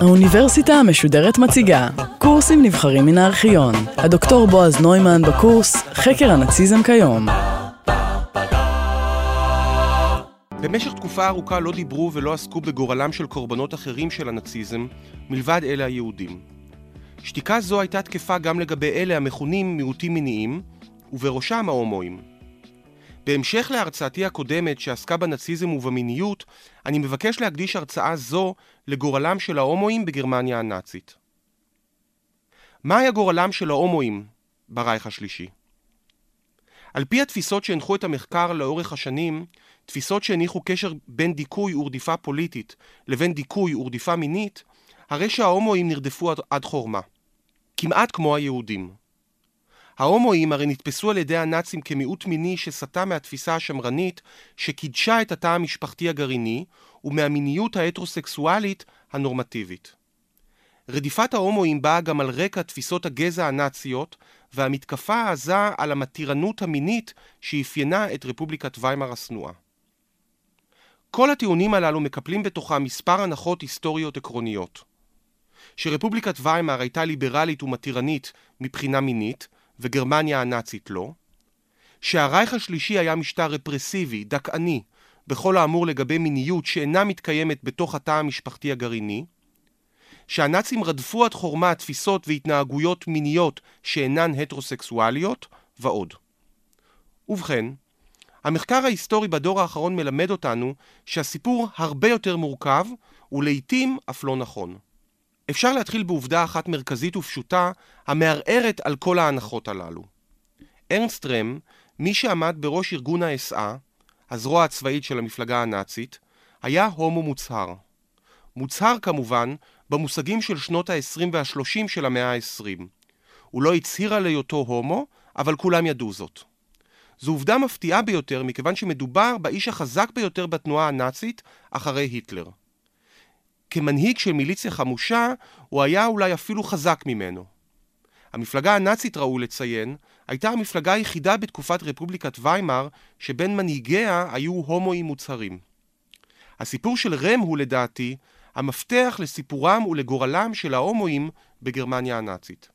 האוניברסיטה המשודרת מציגה קורסים נבחרים מן הארכיון. הדוקטור בועז נוימן בקורס חקר הנאציזם כיום. במשך תקופה ארוכה לא דיברו ולא עסקו בגורלם של קורבנות אחרים של הנאציזם, מלבד אלה היהודים. שתיקה זו הייתה תקפה גם לגבי אלה המכונים מיעוטים מיניים, ובראשם ההומואים. בהמשך להרצאתי הקודמת שעסקה בנאציזם ובמיניות, אני מבקש להקדיש הרצאה זו לגורלם של ההומואים בגרמניה הנאצית. מה היה גורלם של ההומואים ברייך השלישי? על פי התפיסות שהנחו את המחקר לאורך השנים, תפיסות שהניחו קשר בין דיכוי ורדיפה פוליטית לבין דיכוי ורדיפה מינית, הרי שההומואים נרדפו עד, עד חורמה. כמעט כמו היהודים. ההומואים הרי נתפסו על ידי הנאצים כמיעוט מיני שסטה מהתפיסה השמרנית שקידשה את התא המשפחתי הגרעיני ומהמיניות ההטרוסקסואלית הנורמטיבית. רדיפת ההומואים באה גם על רקע תפיסות הגזע הנאציות והמתקפה העזה על המתירנות המינית שאפיינה את רפובליקת ויימאר השנואה. כל הטיעונים הללו מקפלים בתוכם מספר הנחות היסטוריות עקרוניות. שרפובליקת ויימאר הייתה ליברלית ומתירנית מבחינה מינית, וגרמניה הנאצית לא, שהרייך השלישי היה משטר רפרסיבי, דכאני, בכל האמור לגבי מיניות שאינה מתקיימת בתוך התא המשפחתי הגרעיני, שהנאצים רדפו עד חורמה תפיסות והתנהגויות מיניות שאינן הטרוסקסואליות, ועוד. ובכן, המחקר ההיסטורי בדור האחרון מלמד אותנו שהסיפור הרבה יותר מורכב, ולעיתים אף לא נכון. אפשר להתחיל בעובדה אחת מרכזית ופשוטה, המערערת על כל ההנחות הללו. ארנסט רם, מי שעמד בראש ארגון האס-אה, הזרוע הצבאית של המפלגה הנאצית, היה הומו מוצהר. מוצהר כמובן במושגים של שנות ה-20 וה-30 של המאה ה-20. הוא לא הצהיר על היותו הומו, אבל כולם ידעו זאת. זו עובדה מפתיעה ביותר מכיוון שמדובר באיש החזק ביותר בתנועה הנאצית אחרי היטלר. כמנהיג של מיליציה חמושה, הוא היה אולי אפילו חזק ממנו. המפלגה הנאצית, ראוי לציין, הייתה המפלגה היחידה בתקופת רפובליקת ויימאר שבין מנהיגיה היו הומואים מוצהרים. הסיפור של רם הוא לדעתי המפתח לסיפורם ולגורלם של ההומואים בגרמניה הנאצית.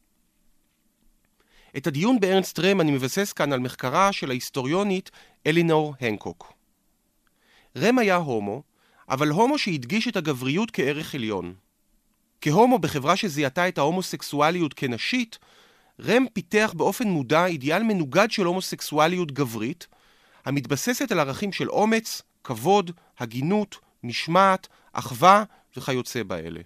את הדיון בארנסט רם אני מבסס כאן על מחקרה של ההיסטוריונית אלינור הנקוק. רם היה הומו, אבל הומו שהדגיש את הגבריות כערך עליון. כהומו בחברה שזיהתה את ההומוסקסואליות כנשית, רם פיתח באופן מודע אידיאל מנוגד של הומוסקסואליות גברית, המתבססת על ערכים של אומץ, כבוד, הגינות, משמעת, אחווה וכיוצא באלה.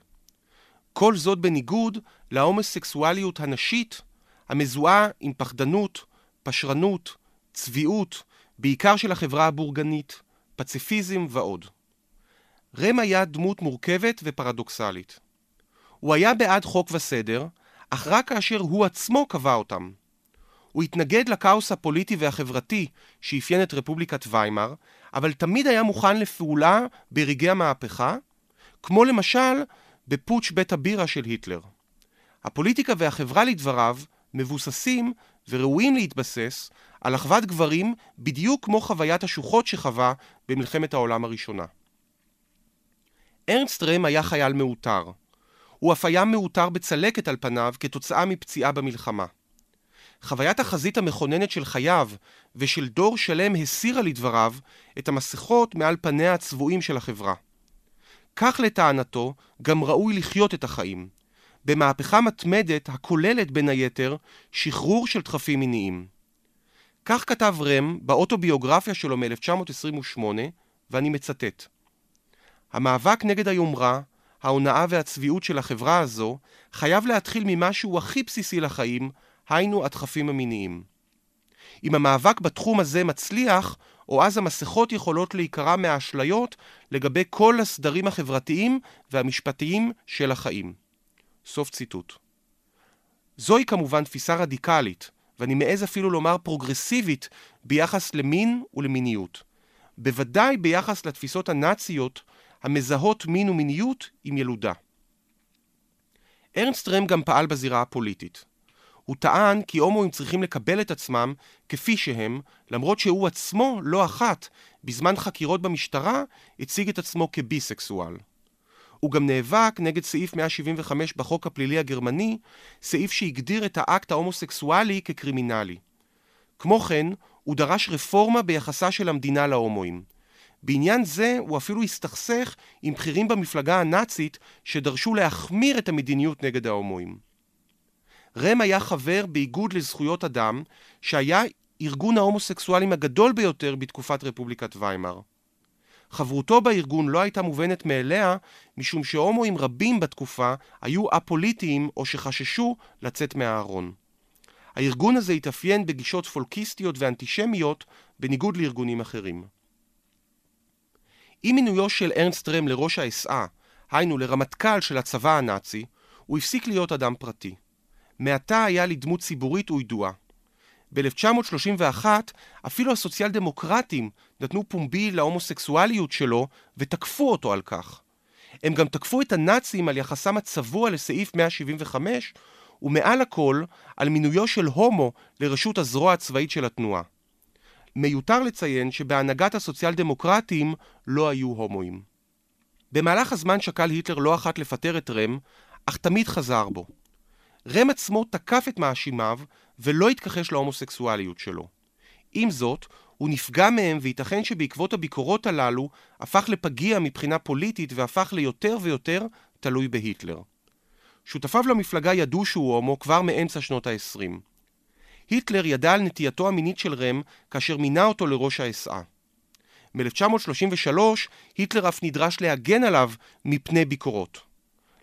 כל זאת בניגוד להומוסקסואליות הנשית, המזוהה עם פחדנות, פשרנות, צביעות, בעיקר של החברה הבורגנית, פציפיזם ועוד. רם היה דמות מורכבת ופרדוקסלית. הוא היה בעד חוק וסדר, אך רק כאשר הוא עצמו קבע אותם. הוא התנגד לכאוס הפוליטי והחברתי שאפיין את רפובליקת ויימאר, אבל תמיד היה מוכן לפעולה ברגעי המהפכה, כמו למשל בפוטש בית הבירה של היטלר. הפוליטיקה והחברה לדבריו מבוססים וראויים להתבסס על אחוות גברים בדיוק כמו חוויית השוחות שחווה במלחמת העולם הראשונה. ארנסט רם היה חייל מעוטר. הוא אף היה מעוטר בצלקת על פניו כתוצאה מפציעה במלחמה. חוויית החזית המכוננת של חייו ושל דור שלם הסירה לדבריו את המסכות מעל פניה הצבועים של החברה. כך לטענתו גם ראוי לחיות את החיים, במהפכה מתמדת הכוללת בין היתר שחרור של דחפים מיניים. כך כתב רם באוטוביוגרפיה שלו מ-1928, ואני מצטט: המאבק נגד היומרה, ההונאה והצביעות של החברה הזו, חייב להתחיל ממשהו הכי בסיסי לחיים, היינו הדחפים המיניים. אם המאבק בתחום הזה מצליח, או אז המסכות יכולות להיקרע מהאשליות לגבי כל הסדרים החברתיים והמשפטיים של החיים. סוף ציטוט. זוהי כמובן תפיסה רדיקלית, ואני מעז אפילו לומר פרוגרסיבית ביחס למין ולמיניות. בוודאי ביחס לתפיסות הנאציות המזהות מין ומיניות עם ילודה. ארנסט רם גם פעל בזירה הפוליטית. הוא טען כי הומואים צריכים לקבל את עצמם כפי שהם, למרות שהוא עצמו לא אחת, בזמן חקירות במשטרה, הציג את עצמו כביסקסואל. הוא גם נאבק נגד סעיף 175 בחוק הפלילי הגרמני, סעיף שהגדיר את האקט ההומוסקסואלי כקרימינלי. כמו כן, הוא דרש רפורמה ביחסה של המדינה להומואים. בעניין זה הוא אפילו הסתכסך עם בכירים במפלגה הנאצית שדרשו להחמיר את המדיניות נגד ההומואים. רם היה חבר באיגוד לזכויות אדם, שהיה ארגון ההומוסקסואלים הגדול ביותר בתקופת רפובליקת ויימאר. חברותו בארגון לא הייתה מובנת מאליה, משום שהומואים רבים בתקופה היו א-פוליטיים או שחששו לצאת מהארון. הארגון הזה התאפיין בגישות פולקיסטיות ואנטישמיות, בניגוד לארגונים אחרים. עם מינויו של ארנסט רם לראש האס-אה, היינו לרמטכ"ל של הצבא הנאצי, הוא הפסיק להיות אדם פרטי. מעתה היה לדמות ציבורית וידועה. ב-1931 אפילו הסוציאל דמוקרטים נתנו פומבי להומוסקסואליות שלו ותקפו אותו על כך. הם גם תקפו את הנאצים על יחסם הצבוע לסעיף 175 ומעל הכל על מינויו של הומו לרשות הזרוע הצבאית של התנועה. מיותר לציין שבהנהגת הסוציאל דמוקרטים לא היו הומואים. במהלך הזמן שקל היטלר לא אחת לפטר את רם, אך תמיד חזר בו. רם עצמו תקף את מאשימיו ולא התכחש להומוסקסואליות שלו. עם זאת, הוא נפגע מהם וייתכן שבעקבות הביקורות הללו הפך לפגיע מבחינה פוליטית והפך ליותר ויותר תלוי בהיטלר. שותפיו למפלגה ידעו שהוא הומו כבר מאמצע שנות ה-20. היטלר ידע על נטייתו המינית של רם כאשר מינה אותו לראש האס-אה. מ-1933 היטלר אף נדרש להגן עליו מפני ביקורות.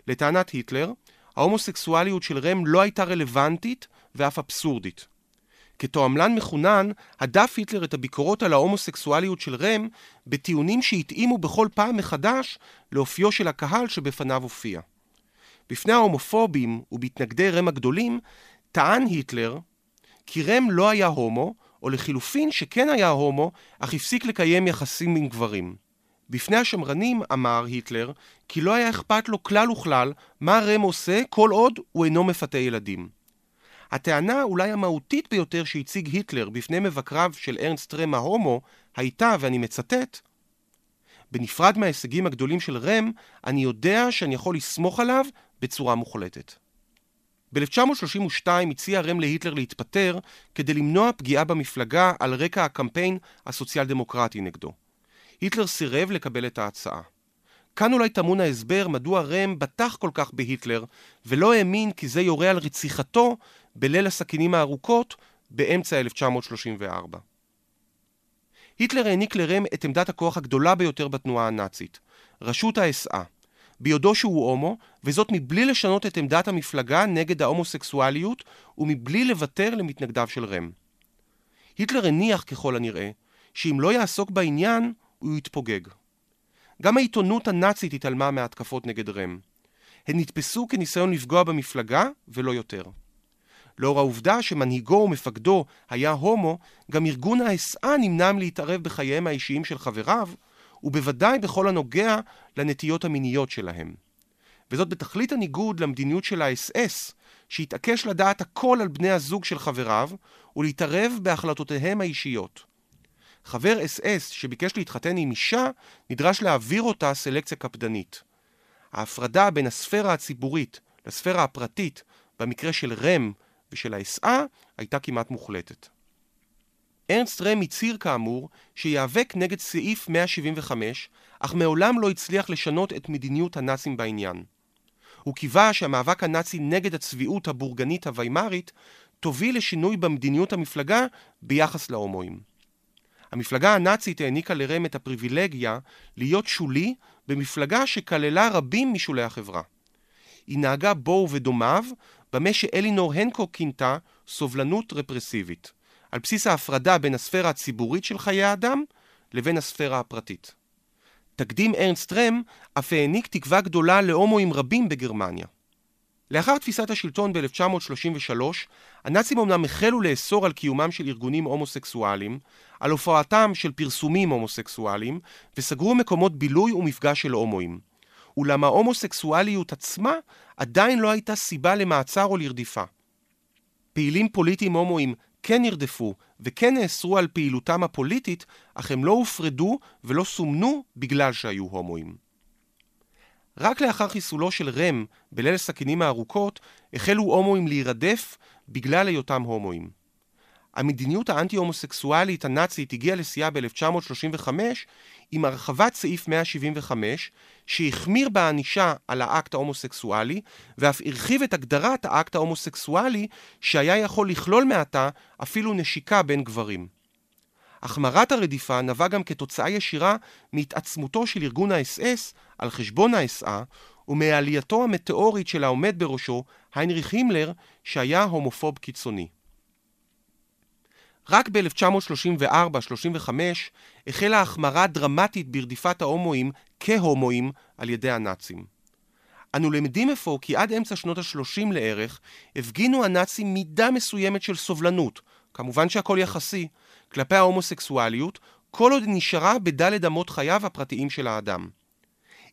לטענת היטלר, ההומוסקסואליות של רם לא הייתה רלוונטית ואף אבסורדית. כתועמלן מחונן, הדף היטלר את הביקורות על ההומוסקסואליות של רם בטיעונים שהתאימו בכל פעם מחדש לאופיו של הקהל שבפניו הופיע. בפני ההומופובים ובהתנגדי רם הגדולים, טען היטלר כי רם לא היה הומו, או לחילופין שכן היה הומו, אך הפסיק לקיים יחסים עם גברים. בפני השמרנים אמר היטלר כי לא היה אכפת לו כלל וכלל מה רם עושה כל עוד הוא אינו מפתה ילדים. הטענה אולי המהותית ביותר שהציג היטלר בפני מבקריו של ארנסט רם ההומו הייתה, ואני מצטט, בנפרד מההישגים הגדולים של רם, אני יודע שאני יכול לסמוך עליו בצורה מוחלטת. ב-1932 הציע רם להיטלר להתפטר כדי למנוע פגיעה במפלגה על רקע הקמפיין הסוציאל דמוקרטי נגדו. היטלר סירב לקבל את ההצעה. כאן אולי טמון ההסבר מדוע רם בטח כל כך בהיטלר, ולא האמין כי זה יורה על רציחתו בליל הסכינים הארוכות באמצע 1934. היטלר העניק לרם את עמדת הכוח הגדולה ביותר בתנועה הנאצית, ראשות האס-אה, ביודעו שהוא הומו, וזאת מבלי לשנות את עמדת המפלגה נגד ההומוסקסואליות ומבלי לוותר למתנגדיו של רם. היטלר הניח ככל הנראה שאם לא יעסוק בעניין, הוא יתפוגג. גם העיתונות הנאצית התעלמה מההתקפות נגד רם. הן נתפסו כניסיון לפגוע במפלגה, ולא יותר. לאור העובדה שמנהיגו ומפקדו היה הומו, גם ארגון האס-אה נמנע מלהתערב בחייהם האישיים של חבריו, ובוודאי בכל הנוגע לנטיות המיניות שלהם. וזאת בתכלית הניגוד למדיניות של האס-אס, שהתעקש לדעת הכל על בני הזוג של חבריו, ולהתערב בהחלטותיהם האישיות. חבר אס-אס שביקש להתחתן עם אישה, נדרש להעביר אותה סלקציה קפדנית. ההפרדה בין הספירה הציבורית לספירה הפרטית, במקרה של רם ושל האס-אה, הייתה כמעט מוחלטת. ארנסט רם הצהיר כאמור שיאבק נגד סעיף 175, אך מעולם לא הצליח לשנות את מדיניות הנאצים בעניין. הוא קיווה שהמאבק הנאצי נגד הצביעות הבורגנית הוויימרית תוביל לשינוי במדיניות המפלגה ביחס להומואים. המפלגה הנאצית העניקה לרם את הפריבילגיה להיות שולי במפלגה שכללה רבים משולי החברה. היא נהגה בו ובדומיו במה שאלינור הנקוק כינתה סובלנות רפרסיבית, על בסיס ההפרדה בין הספירה הציבורית של חיי האדם לבין הספירה הפרטית. תקדים ארנסט רם אף העניק תקווה גדולה להומואים רבים בגרמניה. לאחר תפיסת השלטון ב-1933, הנאצים אמנם החלו לאסור על קיומם של ארגונים הומוסקסואליים, על הופעתם של פרסומים הומוסקסואליים, וסגרו מקומות בילוי ומפגש של הומואים. אולם ההומוסקסואליות עצמה עדיין לא הייתה סיבה למעצר או לרדיפה. פעילים פוליטיים הומואים כן נרדפו וכן נאסרו על פעילותם הפוליטית, אך הם לא הופרדו ולא סומנו בגלל שהיו הומואים. רק לאחר חיסולו של רם בליל הסכינים הארוכות, החלו הומואים להירדף בגלל היותם הומואים. המדיניות האנטי-הומוסקסואלית הנאצית הגיעה לשיאה ב-1935 עם הרחבת סעיף 175, שהחמיר בענישה על האקט ההומוסקסואלי, ואף הרחיב את הגדרת האקט ההומוסקסואלי, שהיה יכול לכלול מעתה אפילו נשיקה בין גברים. החמרת הרדיפה נבע גם כתוצאה ישירה מהתעצמותו של ארגון האס-אס על חשבון האס-אה ומעלייתו המטאורית של העומד בראשו, היינריך הימלר, שהיה הומופוב קיצוני. רק ב-1934-35 החלה החמרה דרמטית ברדיפת ההומואים כהומואים על ידי הנאצים. אנו למדים אפוא כי עד אמצע שנות ה-30 לערך הפגינו הנאצים מידה מסוימת של סובלנות, כמובן שהכל יחסי, כלפי ההומוסקסואליות, כל עוד נשארה בדלת אמות חייו הפרטיים של האדם.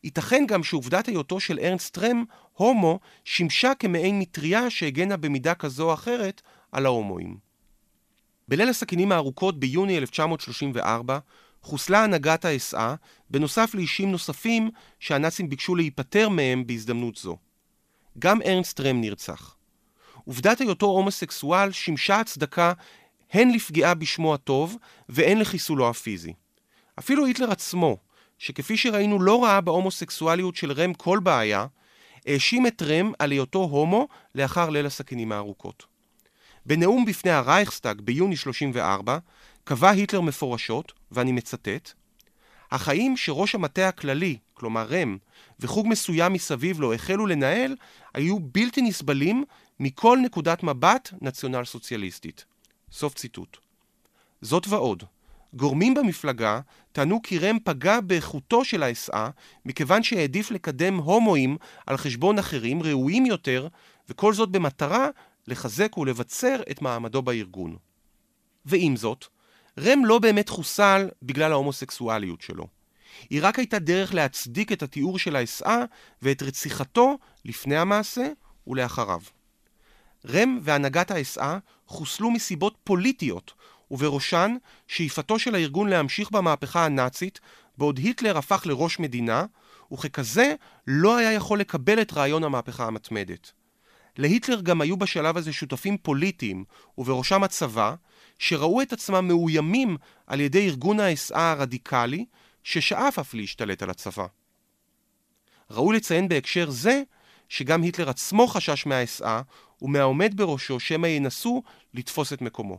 ייתכן גם שעובדת היותו של ארנסט רם הומו שימשה כמעין מטריה שהגנה במידה כזו או אחרת על ההומואים. בליל הסכינים הארוכות ביוני 1934 חוסלה הנהגת האס-אה, בנוסף לאישים נוספים שהנאצים ביקשו להיפטר מהם בהזדמנות זו. גם ארנסט רם נרצח. עובדת היותו הומוסקסואל שימשה הצדקה הן לפגיעה בשמו הטוב והן לחיסולו הפיזי. אפילו היטלר עצמו, שכפי שראינו לא ראה בהומוסקסואליות של רם כל בעיה, האשים את רהם על היותו הומו לאחר ליל הסכינים הארוכות. בנאום בפני הרייכסטאג ביוני 34, קבע היטלר מפורשות, ואני מצטט, החיים שראש המטה הכללי, כלומר רהם, וחוג מסוים מסביב לו החלו לנהל, היו בלתי נסבלים מכל נקודת מבט נציונל סוציאליסטית. סוף ציטוט. זאת ועוד, גורמים במפלגה טענו כי רהם פגע באיכותו של האס-אה מכיוון שהעדיף לקדם הומואים על חשבון אחרים ראויים יותר, וכל זאת במטרה לחזק ולבצר את מעמדו בארגון. ועם זאת, רם לא באמת חוסל בגלל ההומוסקסואליות שלו. היא רק הייתה דרך להצדיק את התיאור של האס-אה ואת רציחתו לפני המעשה ולאחריו. רם והנהגת האס-אה חוסלו מסיבות פוליטיות, ובראשן שאיפתו של הארגון להמשיך במהפכה הנאצית, בעוד היטלר הפך לראש מדינה, וככזה לא היה יכול לקבל את רעיון המהפכה המתמדת. להיטלר גם היו בשלב הזה שותפים פוליטיים, ובראשם הצבא, שראו את עצמם מאוימים על ידי ארגון האס-אה הרדיקלי, ששאף אף להשתלט על הצבא. ראוי לציין בהקשר זה, שגם היטלר עצמו חשש מהאס-אה, ומהעומד בראשו שמא ינסו לתפוס את מקומו.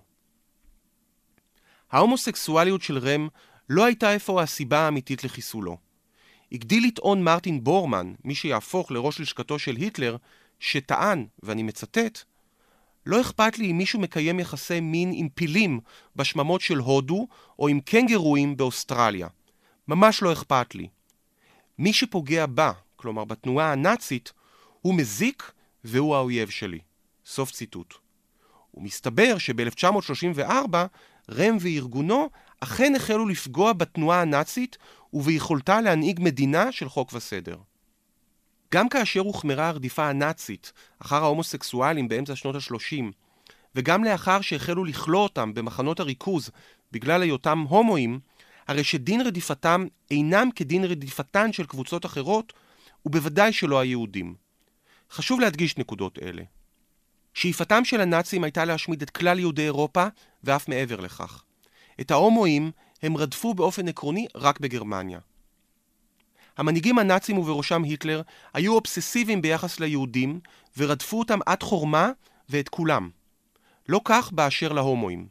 ההומוסקסואליות של רם לא הייתה אפוא הסיבה האמיתית לחיסולו. הגדיל לטעון מרטין בורמן, מי שיהפוך לראש לשכתו של היטלר, שטען, ואני מצטט, לא אכפת לי אם מישהו מקיים יחסי מין עם פילים בשממות של הודו או עם קנגרואים באוסטרליה. ממש לא אכפת לי. מי שפוגע בה, כלומר בתנועה הנאצית, הוא מזיק והוא האויב שלי. סוף ציטוט. ומסתבר שב-1934 רם וארגונו אכן החלו לפגוע בתנועה הנאצית וביכולתה להנהיג מדינה של חוק וסדר. גם כאשר הוחמרה הרדיפה הנאצית אחר ההומוסקסואלים באמצע שנות ה-30, וגם לאחר שהחלו לכלוא אותם במחנות הריכוז בגלל היותם הומואים, הרי שדין רדיפתם אינם כדין רדיפתן של קבוצות אחרות, ובוודאי שלא היהודים. חשוב להדגיש נקודות אלה. שאיפתם של הנאצים הייתה להשמיד את כלל יהודי אירופה, ואף מעבר לכך. את ההומואים הם רדפו באופן עקרוני רק בגרמניה. המנהיגים הנאצים ובראשם היטלר היו אובססיביים ביחס ליהודים ורדפו אותם עד חורמה ואת כולם. לא כך באשר להומואים.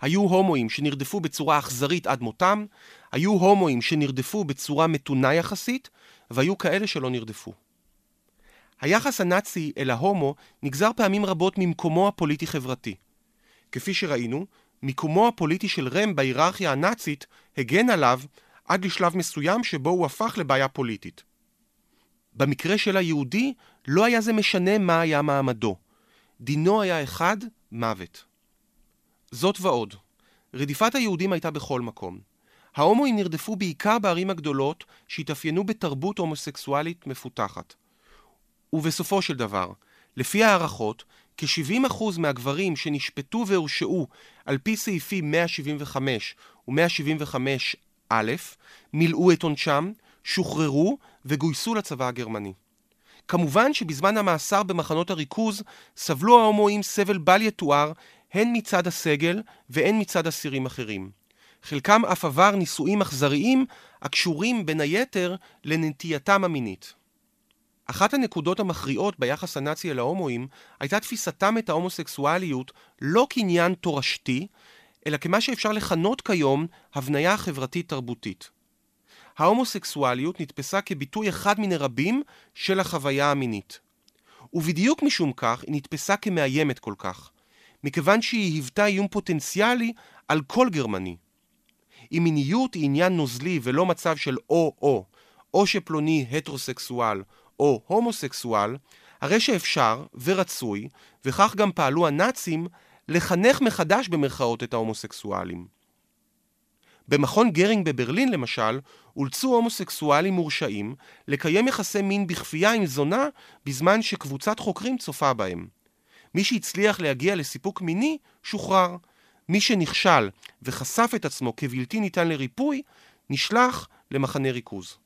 היו הומואים שנרדפו בצורה אכזרית עד מותם, היו הומואים שנרדפו בצורה מתונה יחסית, והיו כאלה שלא נרדפו. היחס הנאצי אל ההומו נגזר פעמים רבות ממקומו הפוליטי-חברתי. כפי שראינו, מיקומו הפוליטי של רם בהיררכיה הנאצית הגן עליו עד לשלב מסוים שבו הוא הפך לבעיה פוליטית. במקרה של היהודי, לא היה זה משנה מה היה מעמדו. דינו היה אחד, מוות. זאת ועוד, רדיפת היהודים הייתה בכל מקום. ההומואים נרדפו בעיקר בערים הגדולות שהתאפיינו בתרבות הומוסקסואלית מפותחת. ובסופו של דבר, לפי הערכות, כ-70% מהגברים שנשפטו והורשעו על פי סעיפים 175 ו-175א מילאו את עונשם, שוחררו וגויסו לצבא הגרמני. כמובן שבזמן המאסר במחנות הריכוז סבלו ההומואים סבל בל יתואר הן מצד הסגל והן מצד אסירים אחרים. חלקם אף עבר נישואים אכזריים הקשורים בין היתר לנטייתם המינית. אחת הנקודות המכריעות ביחס הנאצי אל ההומואים הייתה תפיסתם את ההומוסקסואליות לא כעניין תורשתי, אלא כמה שאפשר לכנות כיום הבניה חברתית תרבותית. ההומוסקסואליות נתפסה כביטוי אחד מיני רבים של החוויה המינית. ובדיוק משום כך היא נתפסה כמאיימת כל כך, מכיוון שהיא היוותה איום פוטנציאלי על כל גרמני. אם מיניות היא עניין נוזלי ולא מצב של או-או, או שפלוני הטרוסקסואל או הומוסקסואל, הרי שאפשר ורצוי, וכך גם פעלו הנאצים, לחנך מחדש במרכאות את ההומוסקסואלים. במכון גרינג בברלין למשל, אולצו הומוסקסואלים מורשעים לקיים יחסי מין בכפייה עם זונה בזמן שקבוצת חוקרים צופה בהם. מי שהצליח להגיע לסיפוק מיני, שוחרר. מי שנכשל וחשף את עצמו כבלתי ניתן לריפוי, נשלח למחנה ריכוז.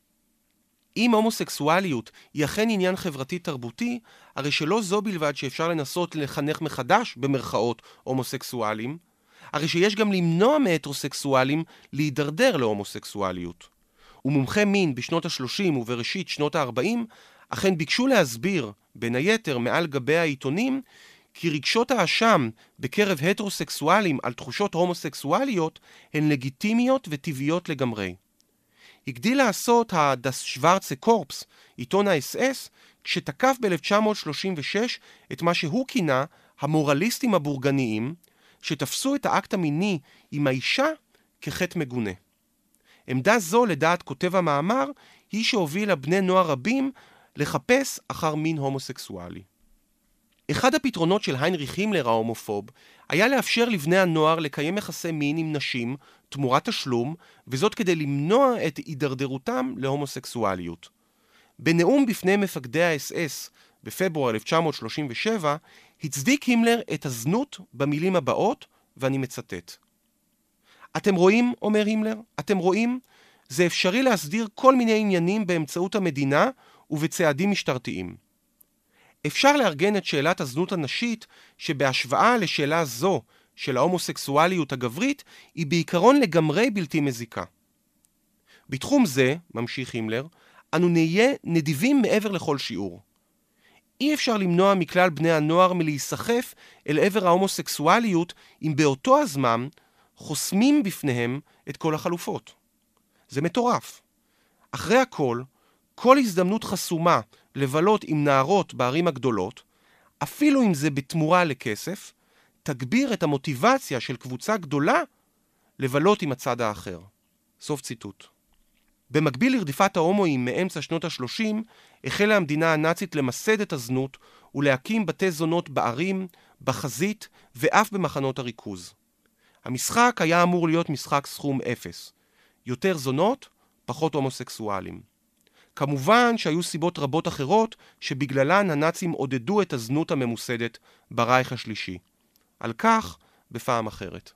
אם הומוסקסואליות היא אכן עניין חברתי-תרבותי, הרי שלא זו בלבד שאפשר לנסות לחנך מחדש, במרכאות, הומוסקסואלים, הרי שיש גם למנוע מהטרוסקסואלים להידרדר להומוסקסואליות. ומומחי מין בשנות ה-30 ובראשית שנות ה-40 אכן ביקשו להסביר, בין היתר מעל גבי העיתונים, כי רגשות האשם בקרב הטרוסקסואלים על תחושות הומוסקסואליות הן לגיטימיות וטבעיות לגמרי. הגדיל לעשות הדס שוורצה קורפס, עיתון האס-אס, כשתקף ב-1936 את מה שהוא כינה המורליסטים הבורגניים, שתפסו את האקט המיני עם האישה כחטא מגונה. עמדה זו, לדעת כותב המאמר, היא שהובילה בני נוער רבים לחפש אחר מין הומוסקסואלי. אחד הפתרונות של היינריך הימלר ההומופוב היה לאפשר לבני הנוער לקיים יחסי מין עם נשים תמורת תשלום, וזאת כדי למנוע את הידרדרותם להומוסקסואליות. בנאום בפני מפקדי האס-אס בפברואר 1937, הצדיק הימלר את הזנות במילים הבאות, ואני מצטט: אתם רואים, אומר הימלר, אתם רואים? זה אפשרי להסדיר כל מיני עניינים באמצעות המדינה ובצעדים משטרתיים. אפשר לארגן את שאלת הזנות הנשית, שבהשוואה לשאלה זו של ההומוסקסואליות הגברית, היא בעיקרון לגמרי בלתי מזיקה. בתחום זה, ממשיך הימלר, אנו נהיה נדיבים מעבר לכל שיעור. אי אפשר למנוע מכלל בני הנוער מלהיסחף אל עבר ההומוסקסואליות אם באותו הזמן חוסמים בפניהם את כל החלופות. זה מטורף. אחרי הכל, כל הזדמנות חסומה לבלות עם נערות בערים הגדולות, אפילו אם זה בתמורה לכסף, תגביר את המוטיבציה של קבוצה גדולה לבלות עם הצד האחר. סוף ציטוט. במקביל לרדיפת ההומואים מאמצע שנות ה-30, החלה המדינה הנאצית למסד את הזנות ולהקים בתי זונות בערים, בחזית ואף במחנות הריכוז. המשחק היה אמור להיות משחק סכום אפס. יותר זונות, פחות הומוסקסואלים. כמובן שהיו סיבות רבות אחרות שבגללן הנאצים עודדו את הזנות הממוסדת ברייך השלישי. על כך בפעם אחרת.